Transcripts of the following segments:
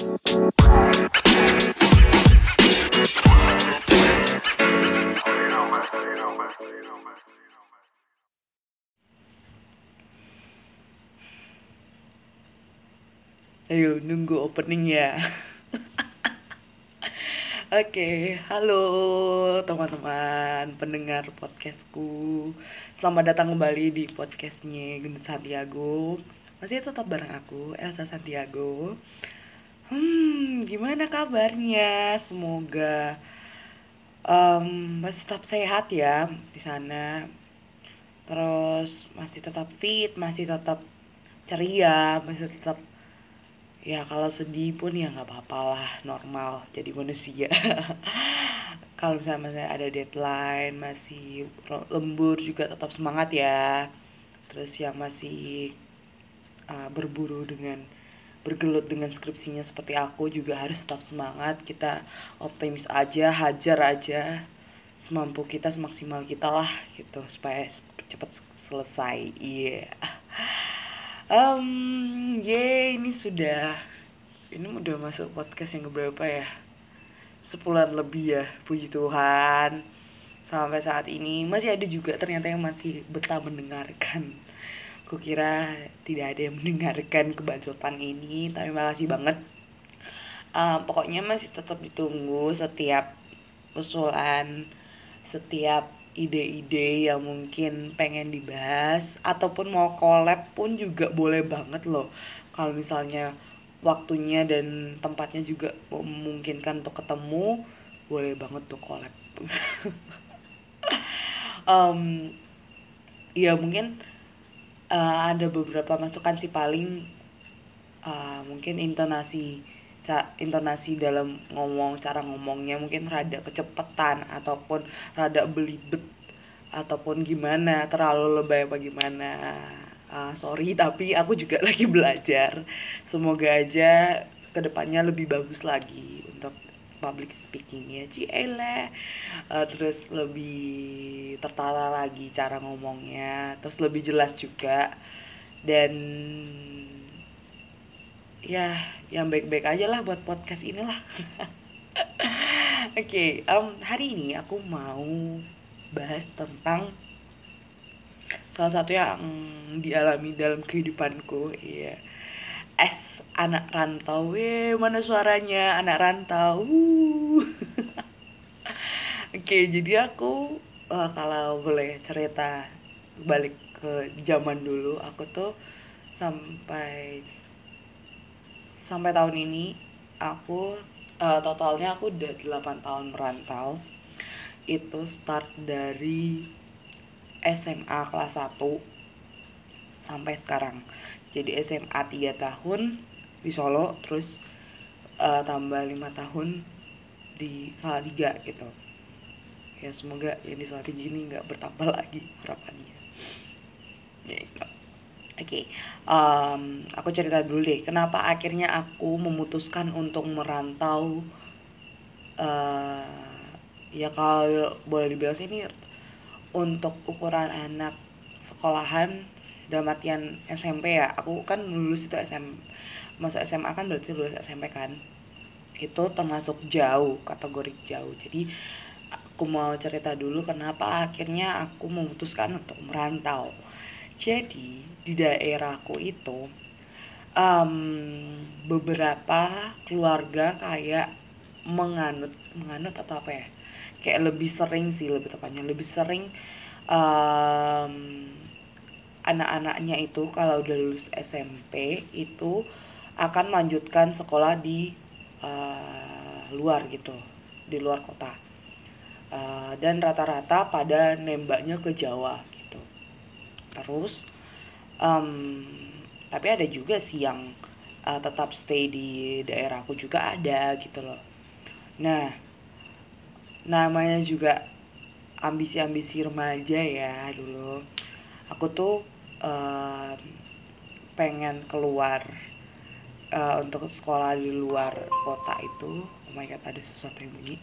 Ayo nunggu opening ya. Oke, halo teman-teman pendengar podcastku. Selamat datang kembali di podcastnya Gunung Santiago. Masih tetap bareng aku, Elsa Santiago. Hmm, gimana kabarnya? Semoga um, masih tetap sehat ya di sana. Terus masih tetap fit, masih tetap ceria, masih tetap ya kalau sedih pun ya nggak apa-apa lah normal jadi manusia kalau misalnya masih ada deadline masih lembur juga tetap semangat ya terus yang masih uh, berburu dengan bergelut dengan skripsinya seperti aku juga harus tetap semangat. Kita optimis aja hajar aja semampu kita semaksimal kita lah gitu supaya cepat selesai. Iya. Yeah um, ye ini sudah ini udah masuk podcast yang keberapa ya? Sebulan lebih ya puji Tuhan. Sampai saat ini masih ada juga ternyata yang masih betah mendengarkan kukira tidak ada yang mendengarkan kebacotan ini tapi makasih banget. Uh, pokoknya masih tetap ditunggu setiap usulan setiap ide-ide yang mungkin pengen dibahas ataupun mau collab pun juga boleh banget loh. Kalau misalnya waktunya dan tempatnya juga memungkinkan untuk ketemu boleh banget tuh collab. Um, ya mungkin uh, ada beberapa masukan sih paling uh, mungkin intonasi intonasi dalam ngomong cara ngomongnya mungkin rada kecepatan ataupun rada belibet ataupun gimana terlalu lebay apa gimana. Uh, sorry tapi aku juga lagi belajar. Semoga aja ke depannya lebih bagus lagi untuk public speakingnya Ciela uh, terus lebih tertata lagi cara ngomongnya terus lebih jelas juga. Dan ya yang baik-baik aja lah buat podcast inilah. Oke okay, um, hari ini aku mau bahas tentang salah satu yang dialami dalam kehidupanku ya es anak rantau. Eh mana suaranya? Anak rantau. Oke okay, jadi aku uh, kalau boleh cerita balik ke zaman dulu aku tuh sampai sampai tahun ini aku uh, totalnya aku udah 8 tahun merantau. Itu start dari SMA kelas 1 sampai sekarang jadi SMA 3 tahun di Solo terus uh, tambah 5 tahun di Salatiga gitu ya semoga yang di Salatiga ini nggak bertambah lagi harapannya ya itu Oke, okay. um, aku cerita dulu deh. Kenapa akhirnya aku memutuskan untuk merantau? Uh, ya kalau boleh dibilang sih ini untuk ukuran anak sekolahan dalam artian SMP ya. Aku kan lulus itu SM, masuk SMA kan berarti lulus SMP kan. Itu termasuk jauh, kategori jauh. Jadi aku mau cerita dulu kenapa akhirnya aku memutuskan untuk merantau jadi di daerahku itu um, beberapa keluarga kayak menganut menganut atau apa ya kayak lebih sering sih lebih tepatnya lebih sering um, anak-anaknya itu kalau udah lulus SMP itu akan melanjutkan sekolah di uh, luar gitu di luar kota. Uh, dan rata-rata pada nembaknya ke Jawa terus um, tapi ada juga sih yang uh, tetap stay di daerahku juga ada gitu loh. Nah namanya juga ambisi-ambisi remaja ya dulu. Aku tuh uh, pengen keluar uh, untuk sekolah di luar kota itu. Oh my god ada sesuatu yang bunyi.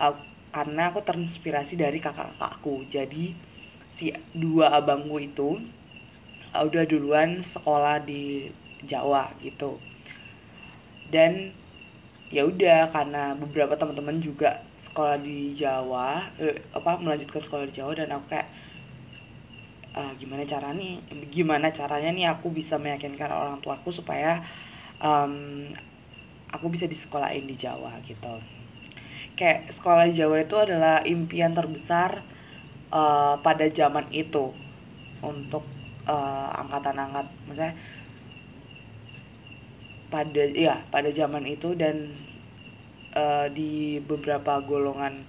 Uh, karena aku terinspirasi dari kakak-kakakku. Jadi si dua abangku itu uh, udah duluan sekolah di Jawa gitu. Dan ya udah karena beberapa teman-teman juga sekolah di Jawa eh, apa melanjutkan sekolah di Jawa dan aku kayak uh, gimana caranya gimana caranya nih aku bisa meyakinkan orang tuaku supaya um, aku bisa disekolahin di Jawa gitu. Kayak sekolah Jawa itu adalah impian terbesar uh, pada zaman itu untuk uh, angkatan angkat maksudnya pada ya pada zaman itu dan uh, di beberapa golongan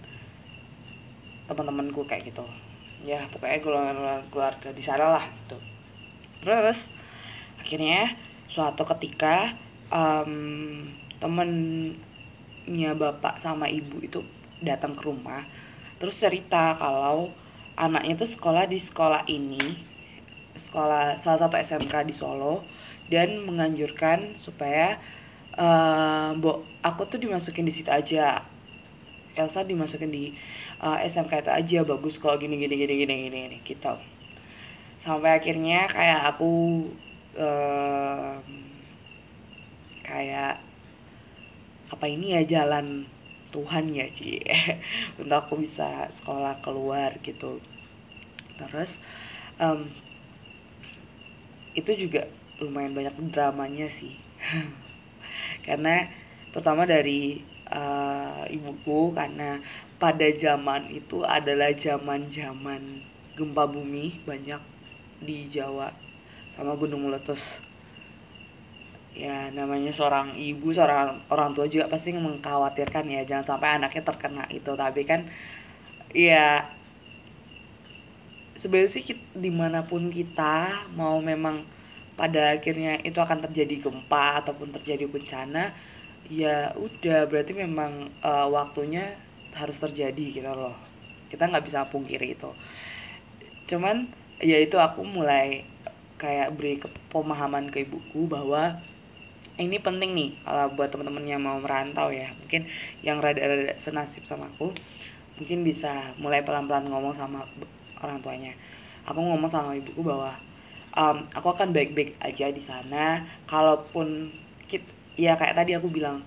teman-temanku kayak gitu ya pokoknya golongan keluarga di sana lah gitu. Terus akhirnya suatu ketika um, temennya bapak sama ibu itu datang ke rumah terus cerita kalau anaknya itu sekolah di sekolah ini sekolah salah satu SMK di Solo dan menganjurkan supaya uh, Bo, aku tuh dimasukin di situ aja. Elsa dimasukin di eh, SMK itu aja bagus kok gini gini gini gini gini, gini gitu. Sampai akhirnya kayak aku uh, kayak apa ini ya jalan Tuhan ya Ci? Untuk aku bisa sekolah keluar gitu. Terus um, itu juga lumayan banyak dramanya sih. Karena terutama dari uh, ibuku karena pada zaman itu adalah zaman-zaman gempa bumi banyak di Jawa sama gunung meletus. Ya namanya seorang ibu seorang orang tua juga pasti mengkhawatirkan ya jangan sampai anaknya terkena itu. Tapi kan ya sebenarnya sih di mana pun kita mau memang pada akhirnya itu akan terjadi gempa ataupun terjadi bencana ya udah berarti memang uh, waktunya harus terjadi gitu loh. Kita nggak bisa pungkiri itu. Cuman ya itu aku mulai kayak beri pemahaman ke ibuku bahwa ini penting nih kalau buat teman-teman yang mau merantau ya. Mungkin yang rada-rada senasib sama aku mungkin bisa mulai pelan-pelan ngomong sama orang tuanya. Aku ngomong sama ibuku bahwa um, aku akan baik-baik aja di sana kalaupun ya kayak tadi aku bilang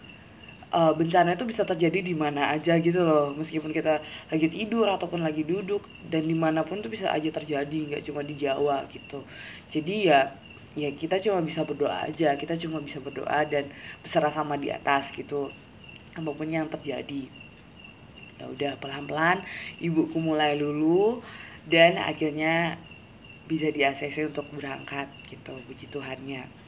uh, bencana itu bisa terjadi di mana aja gitu loh. Meskipun kita lagi tidur ataupun lagi duduk dan di mana pun tuh bisa aja terjadi nggak cuma di Jawa gitu. Jadi ya ya kita cuma bisa berdoa aja kita cuma bisa berdoa dan berserah sama di atas gitu. Apa pun yang terjadi. Ya udah pelan-pelan ibuku mulai lulu dan akhirnya bisa di untuk berangkat gitu puji Tuhannya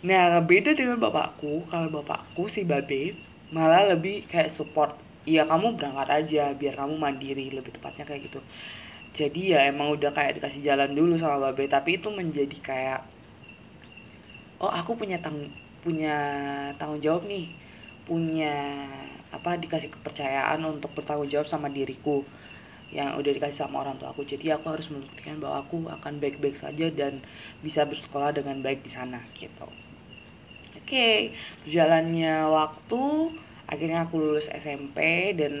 nah beda dengan bapakku. Kalau bapakku si babe malah lebih kayak support. Iya kamu berangkat aja biar kamu mandiri lebih tepatnya kayak gitu. Jadi ya emang udah kayak dikasih jalan dulu sama babe. Tapi itu menjadi kayak oh aku punya tang punya tanggung jawab nih. Punya apa dikasih kepercayaan untuk bertanggung jawab sama diriku yang udah dikasih sama orang tua aku. Jadi aku harus membuktikan bahwa aku akan baik-baik saja dan bisa bersekolah dengan baik di sana gitu oke okay, berjalannya waktu akhirnya aku lulus SMP dan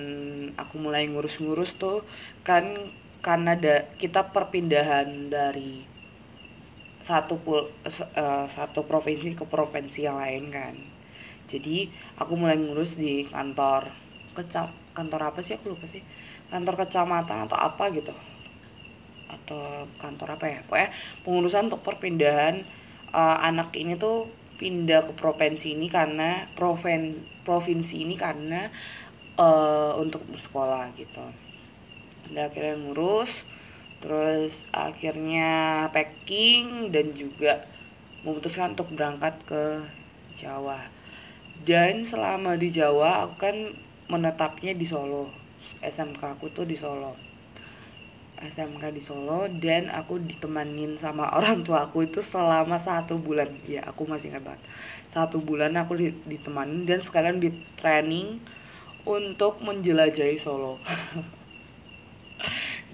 aku mulai ngurus-ngurus tuh kan karena ada kita perpindahan dari satu pul uh, satu provinsi ke provinsi yang lain kan. Jadi aku mulai ngurus di kantor kecap kantor apa sih? Aku lupa sih. Kantor kecamatan atau apa gitu. Atau kantor apa ya? Pokoknya pengurusan untuk perpindahan uh, anak ini tuh pindah ke provinsi ini karena provin provinsi ini karena uh, untuk bersekolah gitu. Dan akhirnya ngurus terus akhirnya packing dan juga memutuskan untuk berangkat ke Jawa. Dan selama di Jawa aku kan menetapnya di Solo. SMK aku tuh di Solo SMK di Solo dan aku ditemanin sama orang tua aku itu selama satu bulan. Ya aku masih ingat banget. Satu bulan aku ditemanin dan sekalian di training untuk menjelajahi Solo.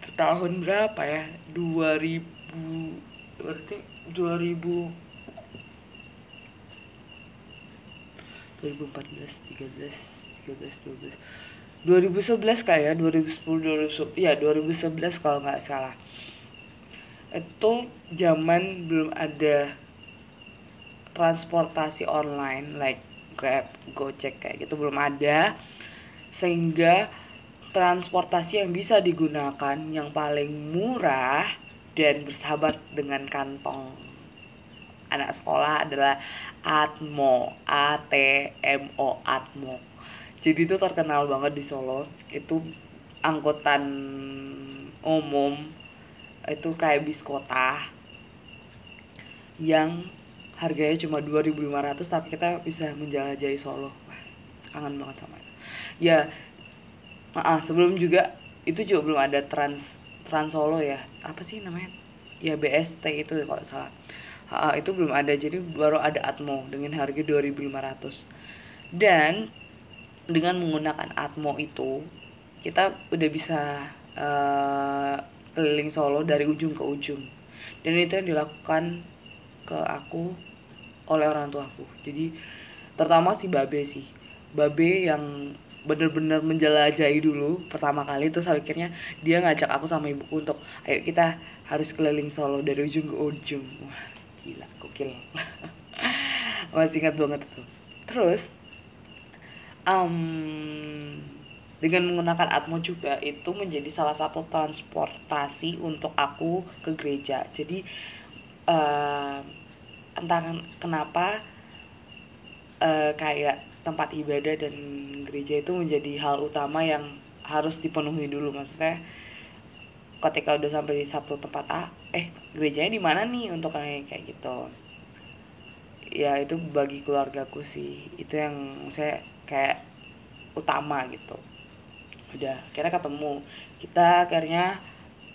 Itu tahun berapa ya? 2000 berarti 2000 2014 13 13 12 2011 kayak ya 2010 2010 ya 2011 kalau nggak salah. Itu zaman belum ada transportasi online like Grab, Gojek kayak gitu belum ada. Sehingga transportasi yang bisa digunakan yang paling murah dan bersahabat dengan kantong anak sekolah adalah Atmo A T M O Atmo jadi itu terkenal banget di Solo. Itu angkutan umum itu kayak bis kota yang harganya cuma 2.500 tapi kita bisa menjelajahi Solo. Kangen banget sama itu. Ya maaf sebelum juga itu juga belum ada trans trans Solo ya. Apa sih namanya? Ya BST itu kalau salah. Ha, itu belum ada. Jadi baru ada Atmo dengan harga 2.500 dan dengan menggunakan Atmo itu kita udah bisa uh, keliling Solo dari ujung ke ujung. Dan itu yang dilakukan ke aku oleh orang tuaku. Jadi terutama si Babe sih. Babe yang bener-bener menjelajahi dulu pertama kali terus akhirnya dia ngajak aku sama ibuku untuk ayo kita harus keliling Solo dari ujung ke ujung. Wah gila gokil. Masih ingat banget tuh. Terus um, dengan menggunakan Atmo juga itu menjadi salah satu transportasi untuk aku ke gereja. Jadi uh, entah kenapa uh, kayak tempat ibadah dan gereja itu menjadi hal utama yang harus dipenuhi dulu. Maksudnya ketika udah sampai di satu tempat A eh gerejanya di mana nih untuk kayak kayak gitu? Ya itu bagi keluargaku sih. Itu yang saya kayak utama gitu. Udah kira ketemu. Kita akhirnya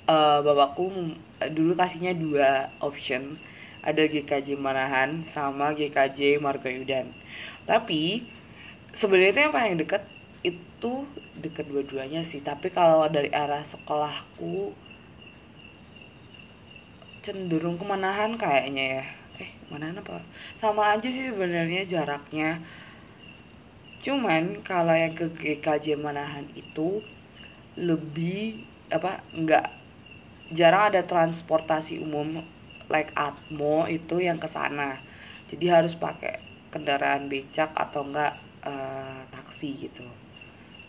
uh, bapakku dulu kasihnya dua option. Ada GKJ Manahan sama GKJ Margayudan tapi sebenarnya yang paling deket itu deket dua-duanya sih. Tapi kalau dari arah sekolahku cenderung kemanahan kayaknya ya. Eh mana apa? Sama aja sih sebenarnya jaraknya cuman kalau yang ke GKJ Manahan itu lebih apa enggak jarang ada transportasi umum like Atmo itu yang ke sana jadi harus pakai kendaraan becak atau enggak uh, taksi gitu.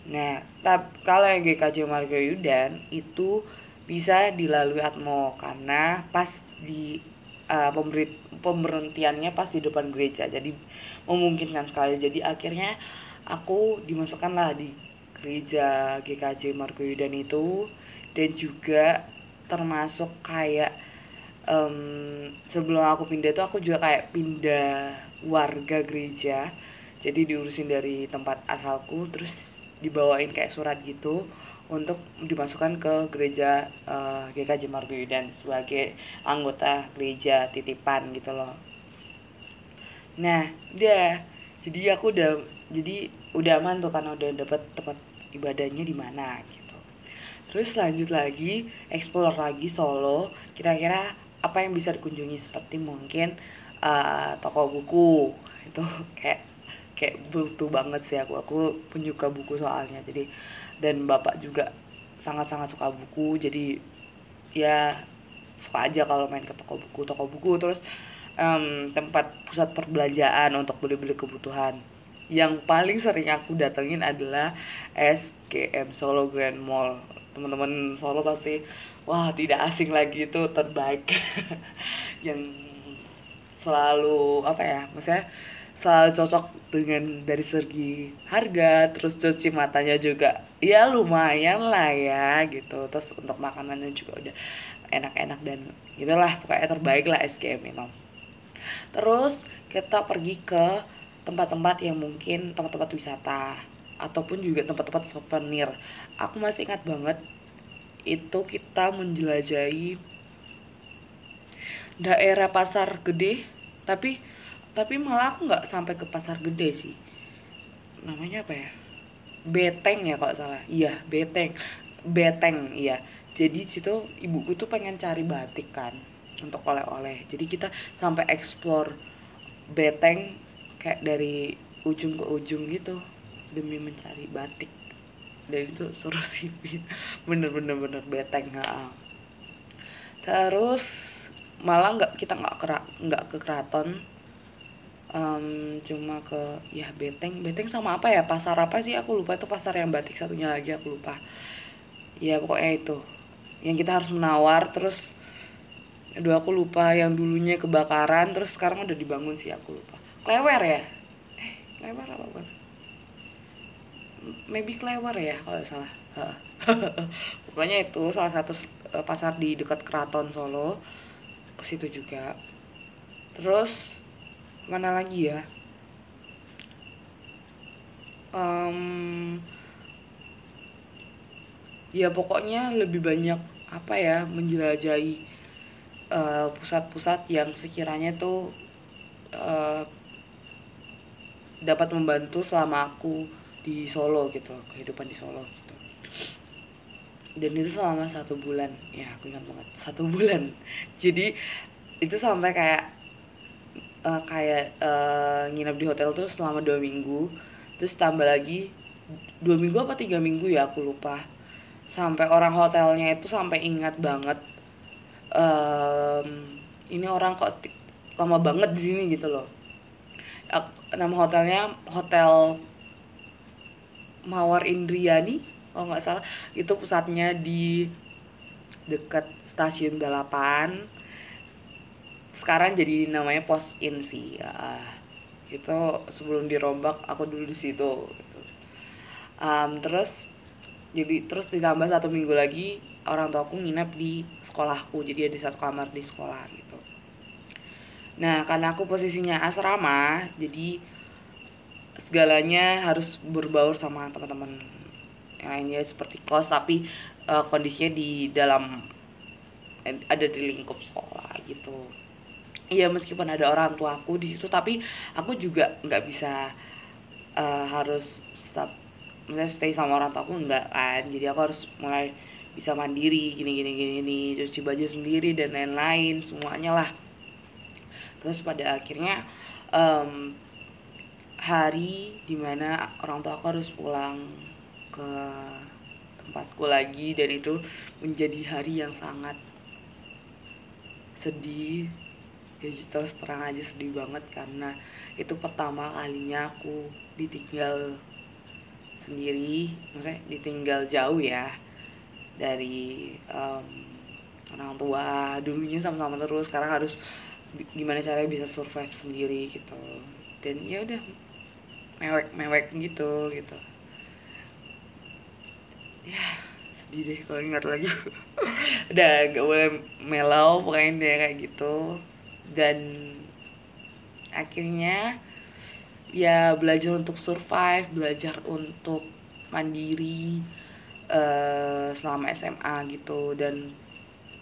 Nah, tapi kalau yang GKJ Margayudan itu bisa dilalui Atmo karena pas di uh, pemberi, pemberhentiannya pas di depan gereja. Jadi memungkinkan sekali. Jadi akhirnya aku dimasukkan lah di gereja GKJ Margayudan itu dan juga termasuk kayak um, sebelum aku pindah itu aku juga kayak pindah warga gereja jadi diurusin dari tempat asalku terus dibawain kayak surat gitu untuk dimasukkan ke gereja uh, eh, GKJ Marguyudan sebagai anggota gereja titipan gitu loh. Nah, udah. Jadi aku udah jadi udah aman tuh karena udah dapat tempat ibadahnya di mana gitu. Terus lanjut lagi explore lagi Solo. Kira-kira apa yang bisa dikunjungi seperti mungkin uh, toko buku itu kayak kayak butuh banget sih aku. Aku penyuka buku soalnya jadi dan bapak juga sangat-sangat suka buku jadi ya suka aja kalau main ke toko buku. Toko buku terus um, tempat pusat perbelanjaan untuk beli-beli kebutuhan. Yang paling sering aku datengin adalah SKM Solo Grand Mall. Teman-teman Solo pasti wah tidak asing lagi itu terbaik. Yang selalu apa ya maksudnya selalu cocok dengan dari segi harga terus cuci matanya juga ya lumayan lah ya gitu. Terus untuk makanannya juga udah enak-enak dan gitulah pokoknya terbaik lah SKM itu terus kita pergi ke tempat-tempat yang mungkin tempat-tempat wisata ataupun juga tempat-tempat souvenir. Aku masih ingat banget itu kita menjelajahi daerah pasar gede tapi tapi malah aku nggak sampai ke pasar gede sih. Namanya apa ya? Beteng ya kalau salah. Iya beteng. Beteng iya. Jadi situ ibuku tuh pengen cari batik kan untuk oleh-oleh. Jadi kita sampai explore beteng kayak dari ujung ke ujung gitu demi mencari batik. Dan itu seru sih bener-bener bener beteng ha. terus malah nggak kita nggak nggak ke keraton um, cuma ke ya beteng beteng sama apa ya? Pasar apa sih? Aku lupa. Itu pasar yang batik satunya lagi aku lupa. Ya pokoknya itu. Yang kita harus menawar terus aduh aku lupa yang dulunya kebakaran terus sekarang udah dibangun sih aku lupa. Klewer ya? Eh klewer apa bukan maybe klewer ya kalau salah. Pokoknya itu salah satu eh, pasar di dekat keraton Solo. Ke situ juga. Terus mana lagi ya? Um, ya pokoknya lebih banyak apa ya menjelajahi eh, pusat-pusat uh, yang sekiranya tuh uh, dapat membantu selama aku di Solo gitu kehidupan di Solo gitu. Dan itu selama satu bulan. Ya aku ingat banget. Satu bulan. Jadi itu sampai kayak uh, kayak uh, nginep di hotel tuh selama dua minggu. Terus tambah lagi dua minggu apa tiga minggu ya aku lupa. Sampai orang hotelnya itu sampai ingat banget um, ini orang kok lama banget di sini gitu loh. Nama hotelnya hotel Mawar Indriani kalau nggak salah. Itu pusatnya di dekat stasiun balapan sekarang jadi namanya pos in sih ya itu sebelum dirombak aku dulu di situ. Um, terus jadi terus ditambah satu minggu lagi orang tua aku nginep di sekolahku. Jadi ada satu kamar di sekolah gitu. Nah karena aku posisinya asrama jadi segalanya harus berbaur sama teman-teman yang lainnya seperti kos tapi uh, kondisinya di dalam ada di lingkup sekolah gitu iya meskipun ada orang tua aku di situ tapi aku juga nggak bisa uh, harus stop misalnya stay sama orang tua aku nggak kan. Jadi aku harus mulai bisa mandiri gini gini gini gini cuci baju sendiri dan lain-lain semuanya lah. Terus pada akhirnya um, hari di mana orang tua aku harus pulang ke tempatku lagi dan itu menjadi hari yang sangat sedih ya terus terang aja sedih banget karena itu pertama kalinya aku ditinggal sendiri maksudnya ditinggal jauh ya dari um, orang tua dulunya sama-sama terus sekarang harus gimana caranya bisa survive sendiri gitu. Dan ya udah mewek mewek gitu gitu. Ya sedih deh kalau ingat lagi. Udah gak boleh melau pokoknya kayak gitu dan akhirnya ya belajar untuk survive belajar untuk mandiri uh, selama SMA gitu. Dan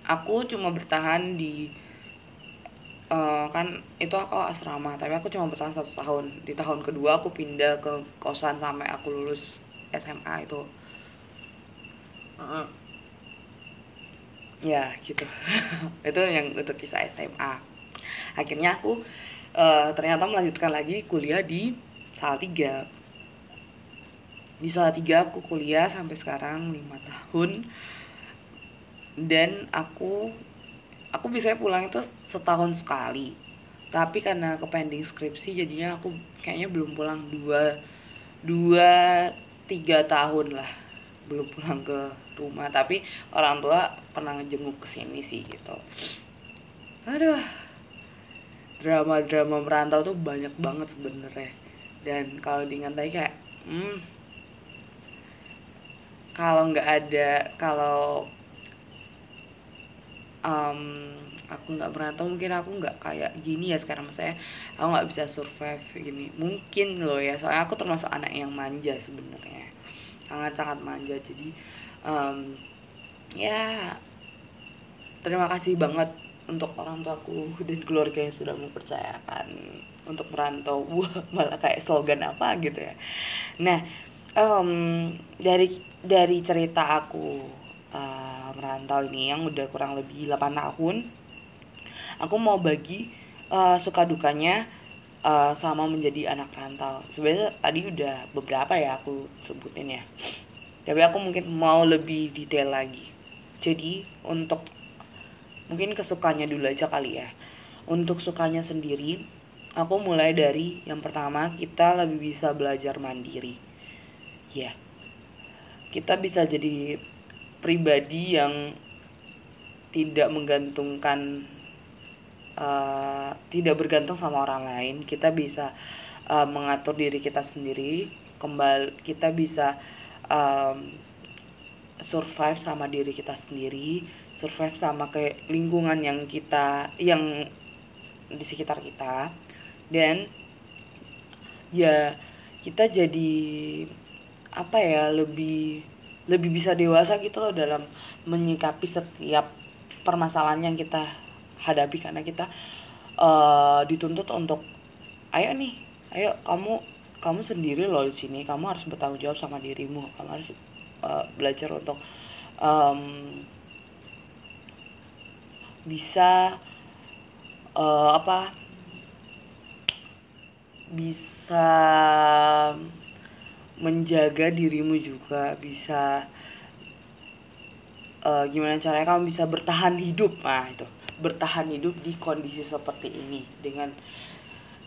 aku cuma bertahan di uh, kan itu aku asrama tapi aku cuma bertahan satu tahun. Di tahun kedua aku pindah ke kosan sampai aku lulus SMA itu. Uh, ya gitu. Itu yang untuk kisah SMA akhirnya aku uh, ternyata melanjutkan lagi kuliah di Salatiga di Salatiga aku kuliah sampai sekarang lima tahun. Dan aku aku bisa pulang itu setahun sekali. Tapi karena ke pending skripsi jadinya aku kayaknya belum pulang dua dua tiga tahun lah. Belum pulang ke rumah. Tapi orang tua pernah ngejenguk ke sini sih gitu. Aduh drama-drama merantau tuh banyak banget sebenarnya. Dan kalau diingat lagi kayak hmm kalau nggak ada kalau um, aku nggak merantau mungkin aku nggak kayak gini ya sekarang. Saya aku nggak bisa survive gini. Mungkin loh ya soalnya aku termasuk anak yang manja sebenarnya. Sangat sangat manja. Jadi um, ya terima kasih banget untuk orang tuaku dan keluarga yang sudah mempercayakan untuk merantau. Wah malah kayak slogan apa gitu ya. Nah um, dari dari cerita aku uh, merantau ini yang udah kurang lebih 8 tahun aku mau bagi uh, suka dukanya uh, sama menjadi anak rantau. Sebenarnya tadi udah beberapa ya aku sebutin ya. Tapi aku mungkin mau lebih detail lagi. Jadi untuk mungkin kesukanya dulu aja kali ya. Untuk sukanya sendiri aku mulai dari yang pertama kita lebih bisa belajar mandiri. Ya. Kita bisa jadi pribadi yang tidak menggantungkan uh, tidak bergantung sama orang lain. Kita bisa uh, mengatur diri kita sendiri kembali kita bisa um, survive sama diri kita sendiri survive sama kayak lingkungan yang kita yang di sekitar kita. Dan ya kita jadi apa ya lebih lebih bisa dewasa gitu loh dalam menyikapi setiap permasalahan yang kita hadapi. Karena kita uh, dituntut untuk ayo nih ayo kamu kamu sendiri loh di sini. Kamu harus bertanggung jawab sama dirimu. Kamu harus uh, belajar untuk um, bisa uh, apa bisa menjaga dirimu juga bisa uh, gimana caranya kamu bisa bertahan hidup. Nah itu bertahan hidup di kondisi seperti ini dengan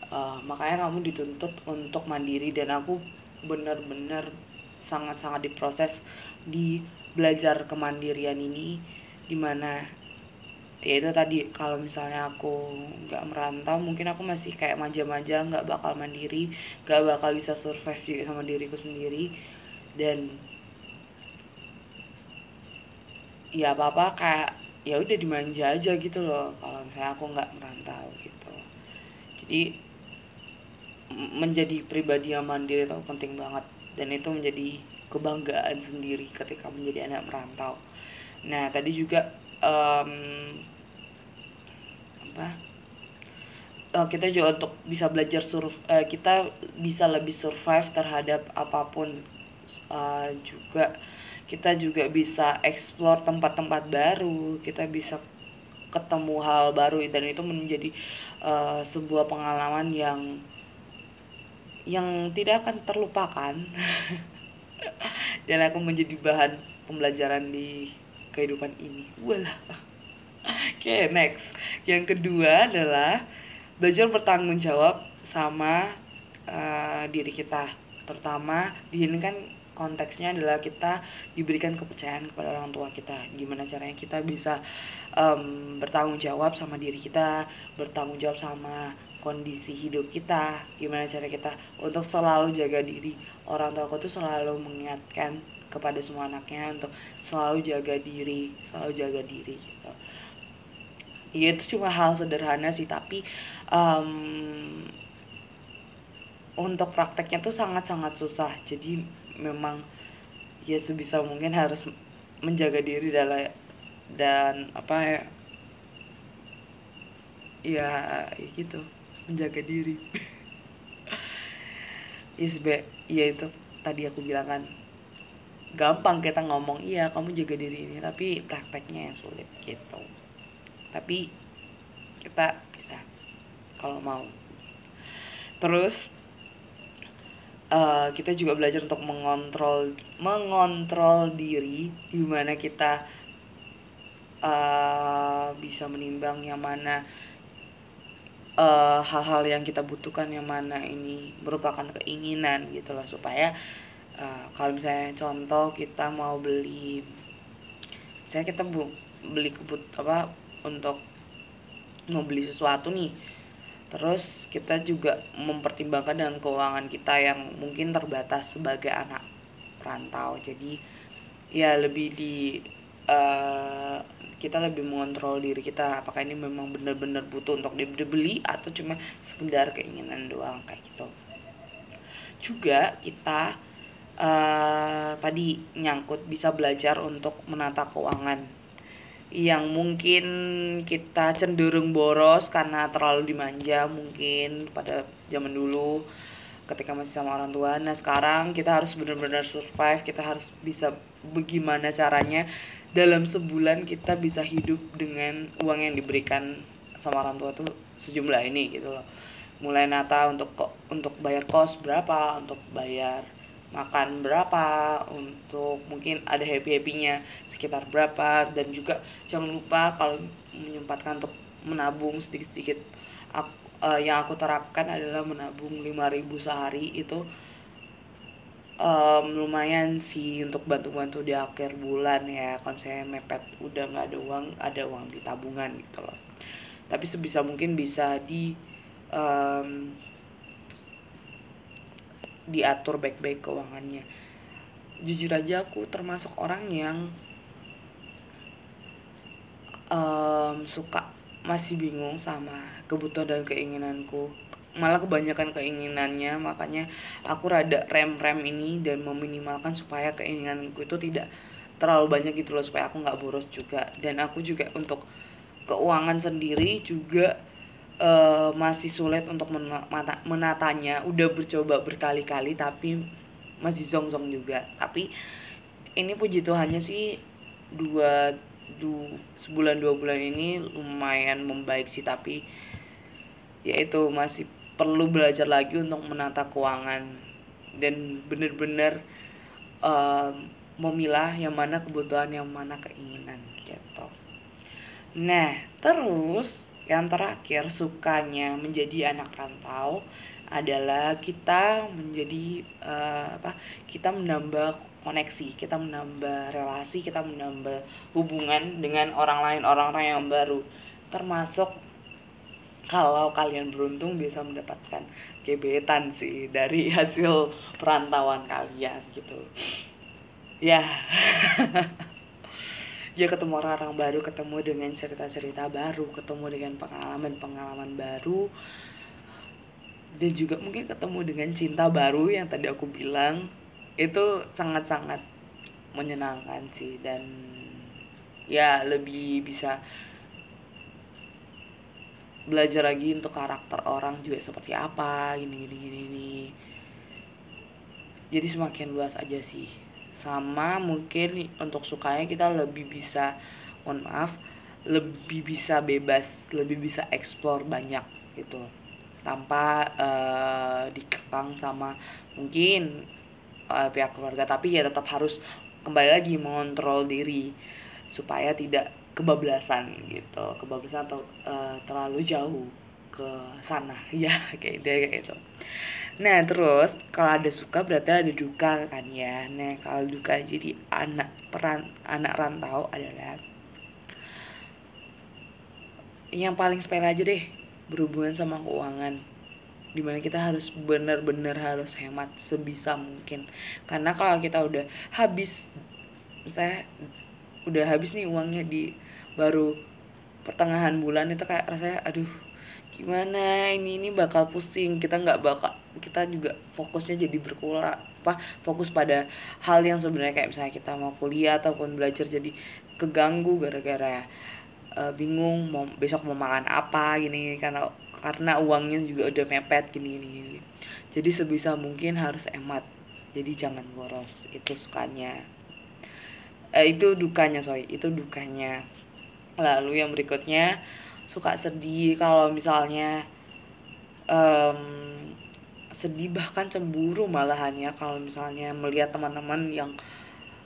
uh, makanya kamu dituntut untuk mandiri dan aku benar-benar sangat-sangat diproses di belajar kemandirian ini di mana ya itu tadi kalau misalnya aku nggak merantau mungkin aku masih kayak manja-manja nggak bakal mandiri nggak bakal bisa survive juga sama diriku sendiri. Dan ya apa apa kayak ya udah dimanja aja gitu loh kalau misalnya aku nggak merantau gitu. Jadi menjadi pribadi yang mandiri itu penting banget. Dan itu menjadi kebanggaan sendiri ketika menjadi anak merantau. Nah tadi juga um, apa? Uh, kita juga untuk bisa belajar surf uh, kita bisa lebih survive terhadap apa pun. Uh, juga kita juga bisa explore tempat-tempat baru. Kita bisa ketemu hal baru. Dan itu menjadi uh, sebuah pengalaman yang yang tidak akan terlupakan. Dan aku menjadi bahan pembelajaran di kehidupan ini. Walah. Oke, okay, next. Yang kedua adalah belajar bertanggung jawab sama uh, diri kita. Terutama di sini kan konteksnya adalah kita diberikan kepercayaan kepada orang tua kita. Gimana caranya kita bisa um, bertanggung jawab sama diri kita, bertanggung jawab sama kondisi hidup kita, gimana cara kita untuk selalu jaga diri. Orang tua aku tuh selalu mengingatkan kepada semua anaknya untuk selalu jaga diri, selalu jaga diri gitu. Ya itu cuma hal sederhana sih tapi um, untuk prakteknya tuh sangat-sangat susah. Jadi memang ya sebisa mungkin harus menjaga diri dalam dan apa ya ya, ya gitu menjaga diri. Isbe ya itu tadi aku bilang kan gampang kita ngomong iya kamu jaga diri ini tapi prakteknya yang sulit gitu. Tapi kita bisa kalau mau. Terus uh, kita juga belajar untuk mengontrol mengontrol diri gimana kita uh, bisa menimbang yang mana eh, hal-hal uh, yang kita butuhkan yang mana ini merupakan keinginan gitu loh supaya uh, kalau misalnya contoh kita mau beli saya kita bu beli kebut apa untuk mau beli sesuatu nih terus kita juga mempertimbangkan dengan keuangan kita yang mungkin terbatas sebagai anak rantau. Jadi ya lebih di uh, kita lebih mengontrol diri kita apakah ini memang benar-benar butuh untuk dibeli atau cuma sekedar keinginan doang kayak gitu. Juga kita uh, tadi nyangkut bisa belajar untuk menata keuangan yang mungkin kita cenderung boros karena terlalu dimanja mungkin pada zaman dulu ketika masih sama orang tua. Nah, sekarang kita harus benar-benar survive, kita harus bisa bagaimana caranya dalam sebulan kita bisa hidup dengan uang yang diberikan sama orang tua tuh sejumlah ini gitu loh. Mulai nata untuk untuk bayar kos berapa, untuk bayar makan berapa untuk mungkin ada happy happynya sekitar berapa dan juga jangan lupa kalau menyempatkan untuk menabung sedikit sedikit uh, yang aku terapkan adalah menabung 5000 sehari itu um, lumayan sih untuk bantu-bantu di akhir bulan ya. Kalau saya mepet udah nggak ada uang ada uang di tabungan gitu loh. Tapi sebisa mungkin bisa di um, diatur baik-baik keuangannya. Jujur aja aku termasuk orang yang um, suka masih bingung sama kebutuhan dan keinginanku. Malah kebanyakan keinginannya makanya aku rada rem-rem ini dan meminimalkan supaya keinginanku itu tidak terlalu banyak gitu loh supaya aku nggak boros juga. Dan aku juga untuk keuangan sendiri juga uh, masih sulit untuk menata menatanya. Udah bercoba berkali-kali tapi masih zong-zong juga. Tapi ini puji Tuhannya sih dua du, sebulan dua bulan ini lumayan membaik sih. Tapi yaitu masih perlu belajar lagi untuk menata keuangan dan benar-benar uh, memilah yang mana kebutuhan yang mana keinginan gitu. Nah, terus yang terakhir sukanya menjadi anak rantau adalah kita menjadi uh, apa? Kita menambah koneksi, kita menambah relasi, kita menambah hubungan dengan orang lain, orang-orang yang baru. Termasuk kalau kalian beruntung bisa mendapatkan gebetan sih dari hasil perantauan kalian gitu ya ya ketemu orang-orang baru ketemu dengan cerita-cerita baru ketemu dengan pengalaman-pengalaman baru dan juga mungkin ketemu dengan cinta baru yang tadi aku bilang itu sangat-sangat menyenangkan sih dan ya lebih bisa belajar lagi untuk karakter orang juga seperti apa gini gini gini, gini. jadi semakin luas aja sih sama mungkin untuk sukanya kita lebih bisa mohon maaf lebih bisa bebas lebih bisa explore banyak gitu. Tanpa uh, dikekang sama mungkin uh, pihak keluarga. Tapi ya tetap harus kembali lagi mengontrol diri supaya tidak kebablasan gitu. Kebablasan atau uh, terlalu jauh ke sana. Ya kayak gitu nah terus kalau ada suka berarti ada duka kan ya. Nah kalau duka jadi anak peran anak rantau adalah yang paling sepele aja deh berhubungan sama keuangan. Di mana kita harus benar-benar harus hemat sebisa mungkin. Karena kalau kita udah habis saya udah habis nih uangnya di baru pertengahan bulan itu kayak rasanya aduh gimana? Ini ini bakal pusing. Kita nggak bakal kita juga fokusnya jadi berkurang apa fokus pada hal yang sebenarnya kayak misalnya kita mau kuliah ataupun belajar jadi keganggu gara-gara uh, bingung mau besok mau makan apa gini karena karena uangnya juga udah mepet gini gini, gini. jadi sebisa mungkin harus hemat. Jadi jangan boros. Itu sukanya. Eh, itu dukanya sorry. Itu dukanya. Lalu yang berikutnya suka sedih kalau misalnya um, sedih bahkan cemburu malahannya kalau misalnya melihat teman-teman yang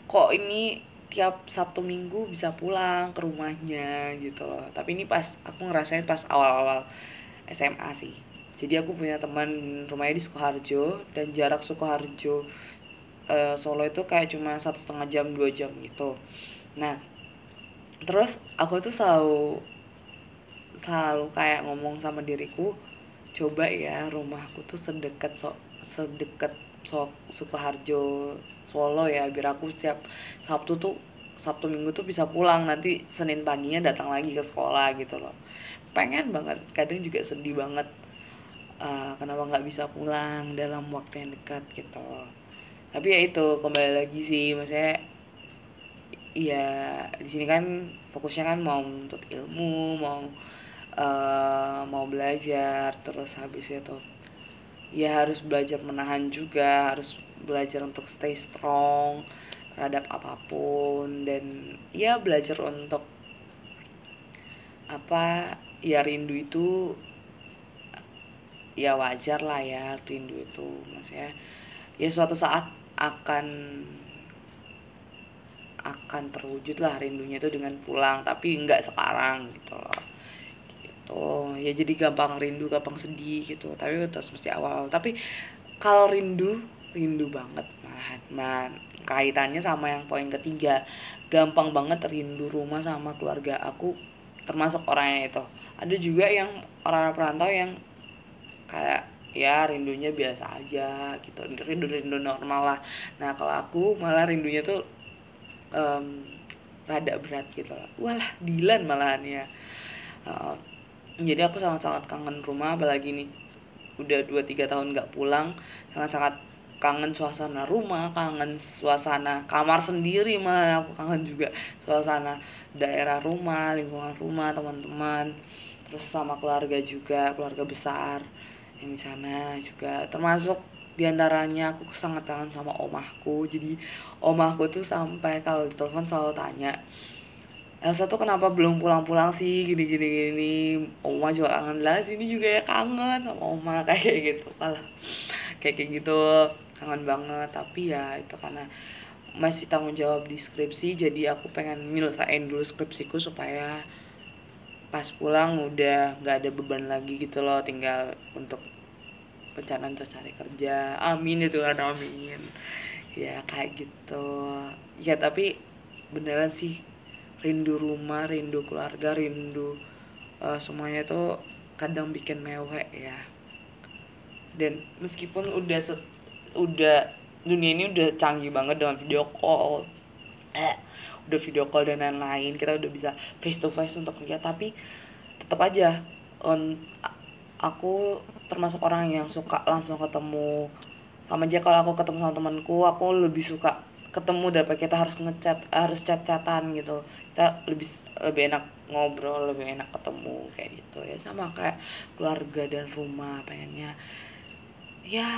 kok ini tiap Sabtu Minggu bisa pulang ke rumahnya gitu loh. Tapi ini pas aku ngerasain pas awal-awal SMA sih. Jadi aku punya teman rumahnya di Sukoharjo dan jarak Sukoharjo uh, Solo itu kayak cuma satu setengah jam dua jam gitu. Nah terus aku tuh selalu selalu kayak ngomong sama diriku coba ya rumahku tuh sedekat so sedekat so Sukoharjo Solo ya biar aku setiap Sabtu tuh Sabtu Minggu tuh bisa pulang nanti Senin paginya datang lagi ke sekolah gitu loh. Pengen banget kadang juga sedih banget uh, kenapa nggak bisa pulang dalam waktu yang dekat gitu. Tapi ya itu kembali lagi sih maksudnya ya di sini kan fokusnya kan mau untuk ilmu mau uh, mau belajar terus habis itu ya harus belajar menahan juga harus belajar untuk stay strong terhadap apa pun dan ya belajar untuk apa ya rindu itu ya wajar lah ya rindu itu maksudnya ya suatu saat akan akan terwujud lah rindunya itu dengan pulang tapi nggak sekarang gitu loh gitu. ya jadi gampang rindu gampang sedih gitu. Tapi terus mesti awal, tapi kalau rindu rindu banget malahan. Man kaitannya sama yang poin ketiga. Gampang banget rindu rumah sama keluarga aku termasuk orangnya itu. Ada juga yang orang perantau yang kayak ya rindunya biasa aja gitu. Rindu rindu normal lah. Nah kalau aku malah rindunya tuh um, rada berat gitu. Lah walah Dilan malahan ya jadi aku sangat-sangat kangen rumah apalagi nih udah 2-3 tahun nggak pulang sangat-sangat kangen suasana rumah, kangen suasana kamar sendiri malah aku kangen juga suasana daerah rumah, lingkungan rumah, teman-teman, terus sama keluarga juga, keluarga besar yang di sana juga. Termasuk di antaranya aku sangat kangen sama omahku jadi omahku tuh sampai kalau ditelepon selalu tanya Elsa tuh kenapa belum pulang-pulang sih? Gini gini. Gini oma juga kangen. Lah sini juga ya kangen sama oma. Kayak gitu kalau kayak kayak gitu. Kangen banget. Tapi ya itu karena masih tanggung jawab di skripsi jadi aku pengen nyelesain dulu skripsiku supaya pas pulang udah nggak ada beban lagi gitu loh. Tinggal untuk pencarian terus cari kerja. Amin itu kan amin. Ya kayak gitu. Ya tapi beneran sih rindu rumah rindu keluarga rindu uh, semuanya tuh kadang bikin mewek ya. Dan meskipun udah set, udah dunia ini udah canggih banget dengan video call eh udah video call dan lain-lain kita udah bisa face to face untuk lihat tapi tetap aja on aku termasuk orang yang suka langsung ketemu. Sama aja kalau aku ketemu sama temanku aku lebih suka ketemu daripada kita harus ngechat harus chat-chatan gitu kita lebih lebih enak ngobrol lebih enak ketemu kayak gitu ya. Sama kayak keluarga dan rumah pengennya ya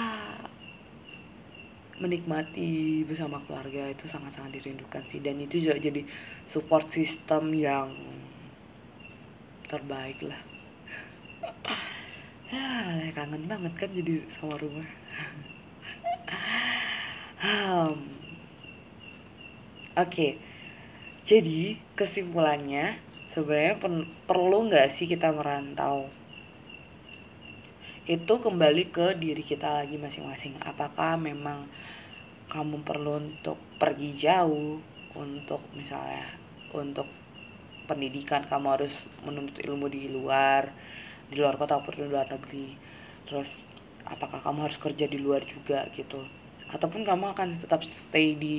menikmati bersama keluarga itu sangat-sangat dirindukan sih. Dan itu juga jadi support system yang terbaik lah. Ya kangen banget kan jadi sama rumah. Um, oke. okay. Jadi kesimpulannya sebenarnya perlu nggak sih kita merantau? Itu kembali ke diri kita lagi masing-masing. Apakah memang kamu perlu untuk pergi jauh untuk misalnya untuk pendidikan kamu harus menuntut ilmu di luar di luar kota ataupun di luar negeri. Terus apakah kamu harus kerja di luar juga gitu. Ataupun kamu akan tetap stay di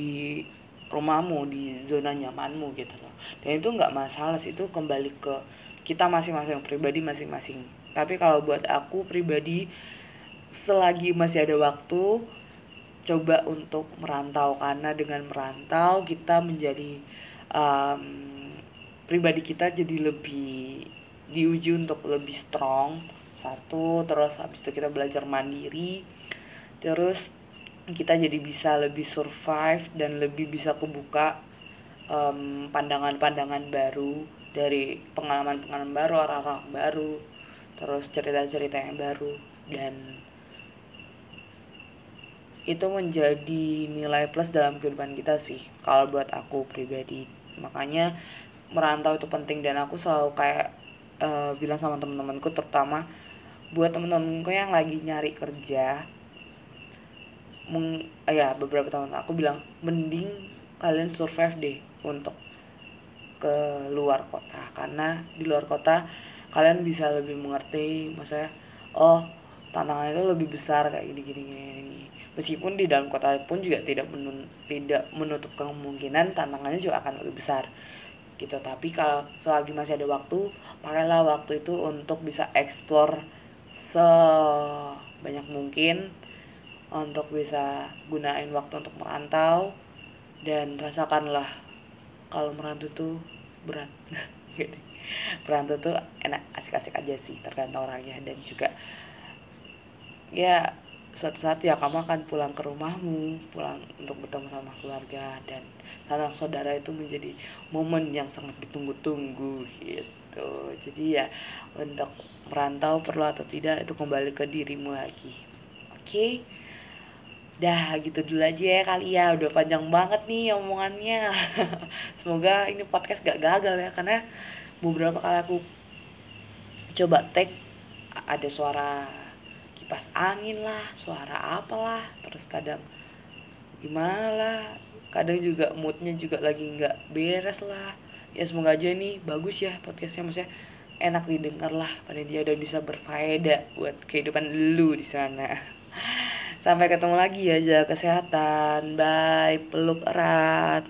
rumahmu di zona nyamanmu gitu loh. Dan itu nggak masalah sih itu kembali ke kita masing-masing pribadi masing-masing. Tapi kalau buat aku pribadi selagi masih ada waktu coba untuk merantau. Karena dengan merantau kita menjadi um, pribadi kita jadi lebih diuji untuk lebih strong. Satu terus habis itu kita belajar mandiri. Terus kita jadi bisa lebih survive dan lebih bisa kebuka pandangan-pandangan um, baru dari pengalaman-pengalaman baru orang-orang baru terus cerita-cerita yang baru. Dan itu menjadi nilai plus dalam kehidupan kita sih kalau buat aku pribadi. Makanya merantau itu penting dan aku selalu kayak uh, bilang sama temen-temenku terutama buat temen-temenku yang lagi nyari kerja meng, uh, ya beberapa tahun. Aku bilang mending kalian survive deh untuk ke luar kota. Karena di luar kota kalian bisa lebih mengerti maksudnya oh tantangan itu lebih besar kayak gini gini gini meskipun di dalam kota pun juga tidak menun, tidak menutup kemungkinan tantangannya juga akan lebih besar gitu. Tapi kalau selagi masih ada waktu pakailah waktu itu untuk bisa explore sebanyak mungkin untuk bisa gunain waktu untuk merantau. Dan rasakanlah kalau merantau itu berat. Gitu. Perantau tuh enak asik-asik aja sih tergantung orangnya. Dan juga ya suatu saat ya kamu akan pulang ke rumahmu pulang untuk bertemu sama keluarga. Dan sanak saudara itu menjadi momen yang sangat ditunggu-tunggu gitu. Jadi ya untuk merantau perlu atau tidak itu kembali ke dirimu lagi. Oke? okay? Dah gitu dulu aja ya kali ya. Udah panjang banget nih omongannya. Semoga ini podcast gak gagal ya karena beberapa kali aku coba take ada suara kipas angin lah suara apalah. Terus kadang gimana lah kadang juga moodnya juga lagi nggak beres lah. Ya semoga aja nih bagus ya podcastnya. Maksudnya enak didengar lah pada dia udah bisa berfaedah buat kehidupan lu di sana sampai ketemu lagi ya jaga kesehatan. Bye peluk erat